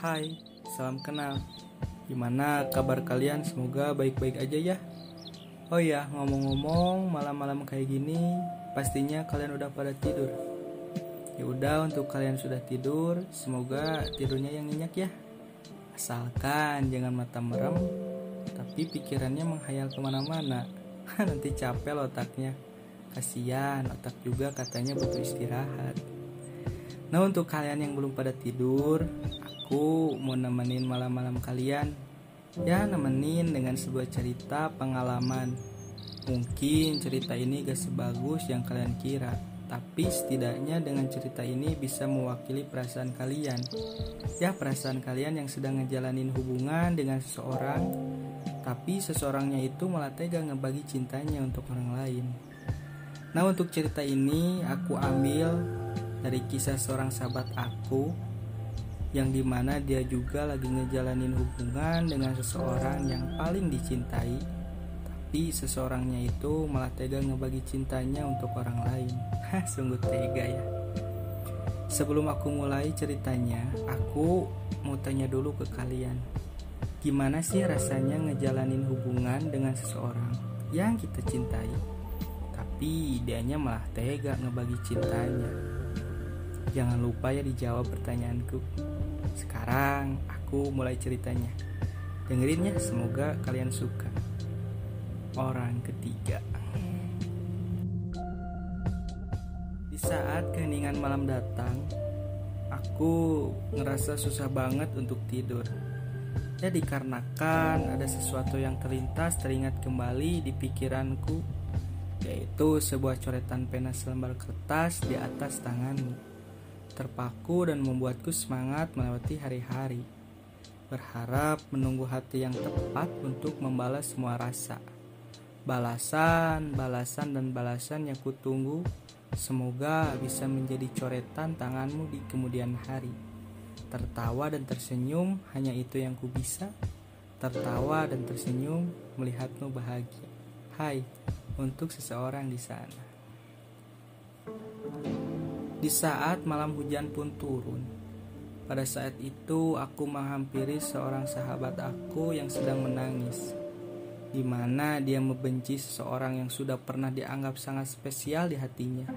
Hai, salam kenal. Gimana kabar kalian? Semoga baik-baik aja ya. Oh ya, ngomong-ngomong, malam-malam kayak gini, pastinya kalian udah pada tidur. Ya udah, untuk kalian sudah tidur, semoga tidurnya yang nyenyak ya. Asalkan jangan mata merem, tapi pikirannya menghayal ke mana-mana. Nanti capek loh otaknya. Kasian, otak juga katanya butuh istirahat. Nah untuk kalian yang belum pada tidur, aku mau nemenin malam-malam kalian. Ya nemenin dengan sebuah cerita pengalaman. Mungkin cerita ini gak sebagus yang kalian kira, tapi setidaknya dengan cerita ini bisa mewakili perasaan kalian. Ya perasaan kalian yang sedang ngejalanin hubungan dengan seseorang, tapi seseorangnya itu malah tega ngebagi cintanya untuk orang lain. Nah untuk cerita ini aku ambil dari kisah seorang sahabat aku yang di mana dia juga lagi ngejalanin hubungan dengan seseorang yang paling dicintai. Tapi seseorangnya itu malah tega ngebagi cintanya untuk orang lain. Hah sungguh tega ya. Sebelum aku mulai ceritanya aku mau tanya dulu ke kalian. Gimana sih rasanya ngejalanin hubungan dengan seseorang yang kita cintai? Tapi dianya malah tega ngebagi cintanya Jangan lupa ya dijawab pertanyaanku. Sekarang aku mulai ceritanya. Dengerin ya, semoga kalian suka. Orang ketiga. Di saat keheningan malam datang, aku ngerasa susah banget untuk tidur. Ya dikarenakan ada sesuatu yang terlintas teringat kembali di pikiranku yaitu sebuah coretan pena selembar kertas di atas tanganmu terpaku dan membuatku semangat melewati hari-hari. Berharap menunggu hati yang tepat untuk membalas semua rasa. Balasan, balasan, dan balasan yang kutunggu semoga bisa menjadi coretan tanganmu di kemudian hari. Tertawa dan tersenyum hanya itu yang ku bisa. Tertawa dan tersenyum melihatmu bahagia. Hai, untuk seseorang di sana. Di saat malam hujan pun turun, pada saat itu aku menghampiri seorang sahabat aku yang sedang menangis, di mana dia membenci seseorang yang sudah pernah dianggap sangat spesial di hatinya.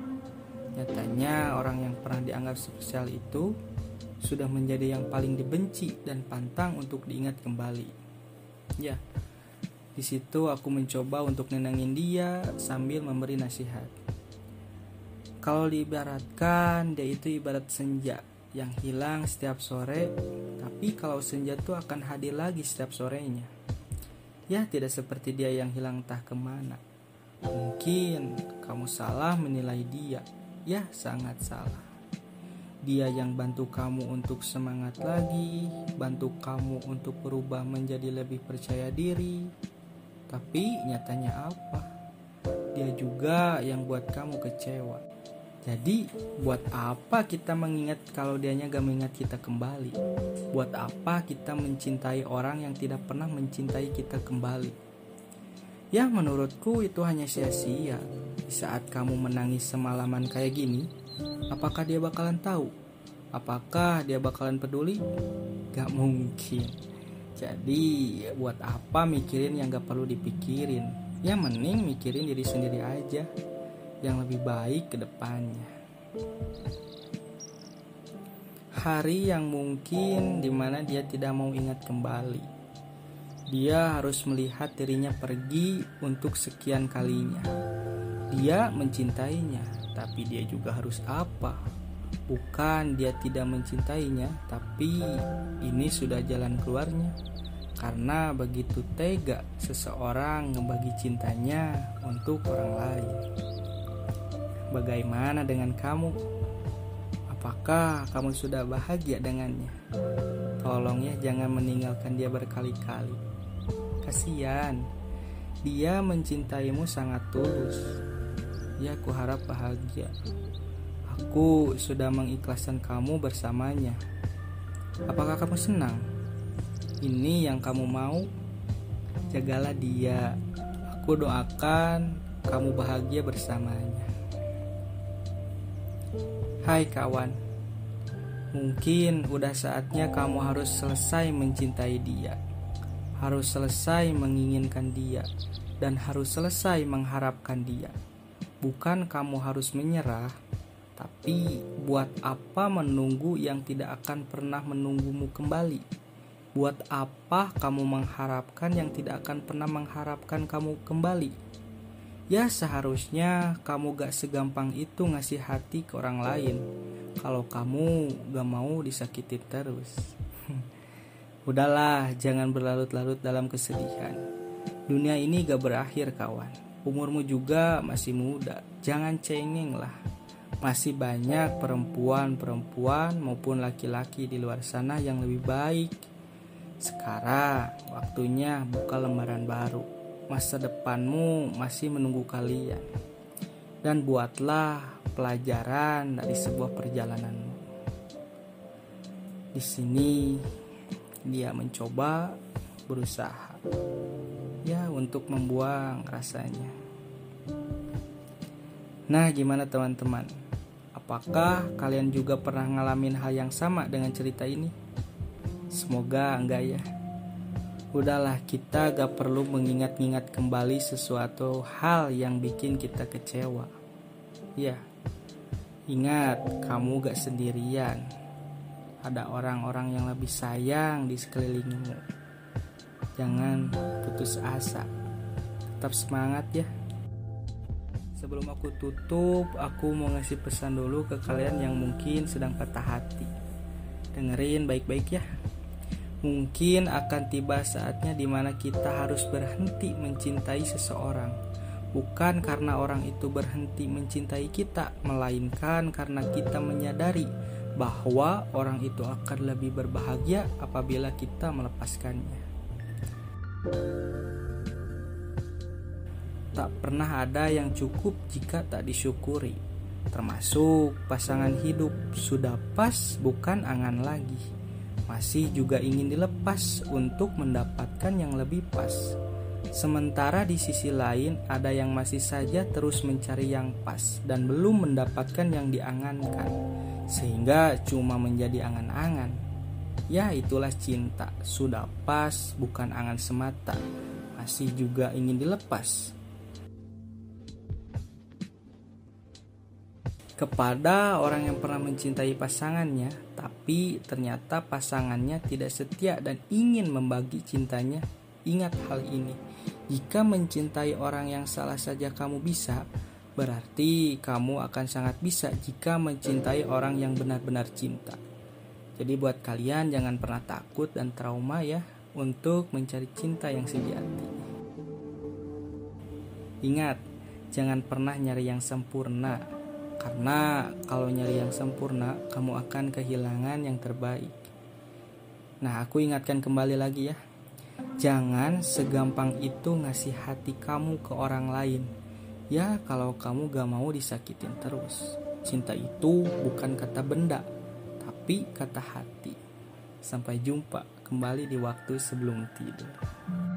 Nyatanya orang yang pernah dianggap spesial itu sudah menjadi yang paling dibenci dan pantang untuk diingat kembali. Ya, di situ aku mencoba untuk nenangin dia sambil memberi nasihat. Kalau diibaratkan dia itu ibarat senja yang hilang setiap sore, tapi kalau senja itu akan hadir lagi setiap sorenya. Ya tidak seperti dia yang hilang entah ke mana. Mungkin kamu salah menilai dia. Ya sangat salah. Dia yang bantu kamu untuk semangat lagi, bantu kamu untuk berubah menjadi lebih percaya diri. Tapi nyatanya apa? Dia juga yang buat kamu kecewa. Jadi buat apa kita mengingat kalau dianya gak mengingat kita kembali? Buat apa kita mencintai orang yang tidak pernah mencintai kita kembali? Ya menurutku itu hanya sia-sia. Di saat kamu menangis semalaman kayak gini, apakah dia bakalan tahu? Apakah dia bakalan peduli? Gak mungkin. Jadi buat apa mikirin yang gak perlu dipikirin? Ya mending mikirin diri sendiri aja yang lebih baik ke depannya. Hari yang mungkin di mana dia tidak mau ingat kembali. Dia harus melihat dirinya pergi untuk sekian kalinya. Dia mencintainya, tapi dia juga harus apa? Bukan dia tidak mencintainya, tapi ini sudah jalan keluarnya. Karena begitu tega seseorang membagi cintanya untuk orang lain. Bagaimana dengan kamu? Apakah kamu sudah bahagia dengannya? Tolong ya jangan meninggalkan dia berkali-kali. Kasihan, dia mencintaimu sangat tulus. Ya, aku harap bahagia. Aku sudah mengikhlaskan kamu bersamanya. Apakah kamu senang? Ini yang kamu mau? Jagalah dia. Aku doakan kamu bahagia bersamanya. Hai kawan, Mungkin udah saatnya kamu harus selesai mencintai dia, harus selesai menginginkan dia, dan harus selesai mengharapkan dia. Bukan kamu harus menyerah, tapi buat apa menunggu yang tidak akan pernah menunggumu kembali? Buat apa kamu mengharapkan yang tidak akan pernah mengharapkan kamu kembali? Ya seharusnya kamu gak segampang itu ngasih hati ke orang lain. Kalau kamu gak mau disakitin terus. Udahlah jangan berlarut-larut dalam kesedihan. Dunia ini gak berakhir kawan. Umurmu juga masih muda. Jangan cengeng lah. Masih banyak perempuan-perempuan maupun laki-laki di luar sana yang lebih baik. Sekarang waktunya buka lembaran baru. Masa depanmu masih menunggu kalian. Dan buatlah pelajaran dari sebuah perjalananmu. Di sini dia mencoba berusaha ya untuk membuang rasanya. Nah, gimana teman-teman? Apakah kalian juga pernah ngalamin hal yang sama dengan cerita ini? Semoga enggak ya. Udahlah, kita gak perlu mengingat-ingat kembali sesuatu hal yang bikin kita kecewa. Ya, ingat kamu gak sendirian. Ada orang-orang yang lebih sayang di sekelilingmu. Jangan putus asa. Tetap semangat ya. Sebelum aku tutup, aku mau ngasih pesan dulu ke kalian yang mungkin sedang patah hati. Dengerin baik-baik ya. Mungkin akan tiba saatnya di mana kita harus berhenti mencintai seseorang. Bukan karena orang itu berhenti mencintai kita, melainkan karena kita menyadari bahwa orang itu akan lebih berbahagia apabila kita melepaskannya. Tak pernah ada yang cukup jika tak disyukuri, termasuk pasangan hidup sudah pas, bukan angan lagi. Masih juga ingin dilepas untuk mendapatkan yang lebih pas. Sementara di sisi lain, ada yang masih saja terus mencari yang pas dan belum mendapatkan yang diangankan, sehingga cuma menjadi angan-angan. Ya, itulah cinta, sudah pas, bukan angan semata, masih juga ingin dilepas kepada orang yang pernah mencintai pasangannya, tapi ternyata pasangannya tidak setia dan ingin membagi cintanya. Ingat hal ini: jika mencintai orang yang salah saja kamu bisa, berarti kamu akan sangat bisa jika mencintai orang yang benar-benar cinta. Jadi, buat kalian, jangan pernah takut dan trauma ya untuk mencari cinta yang sejati. Ingat, jangan pernah nyari yang sempurna, karena kalau nyari yang sempurna, kamu akan kehilangan yang terbaik. Nah, aku ingatkan kembali lagi ya. Jangan segampang itu ngasih hati kamu ke orang lain. Ya, kalau kamu gak mau disakitin terus. Cinta itu bukan kata benda, tapi kata hati. Sampai jumpa kembali di waktu sebelum tidur.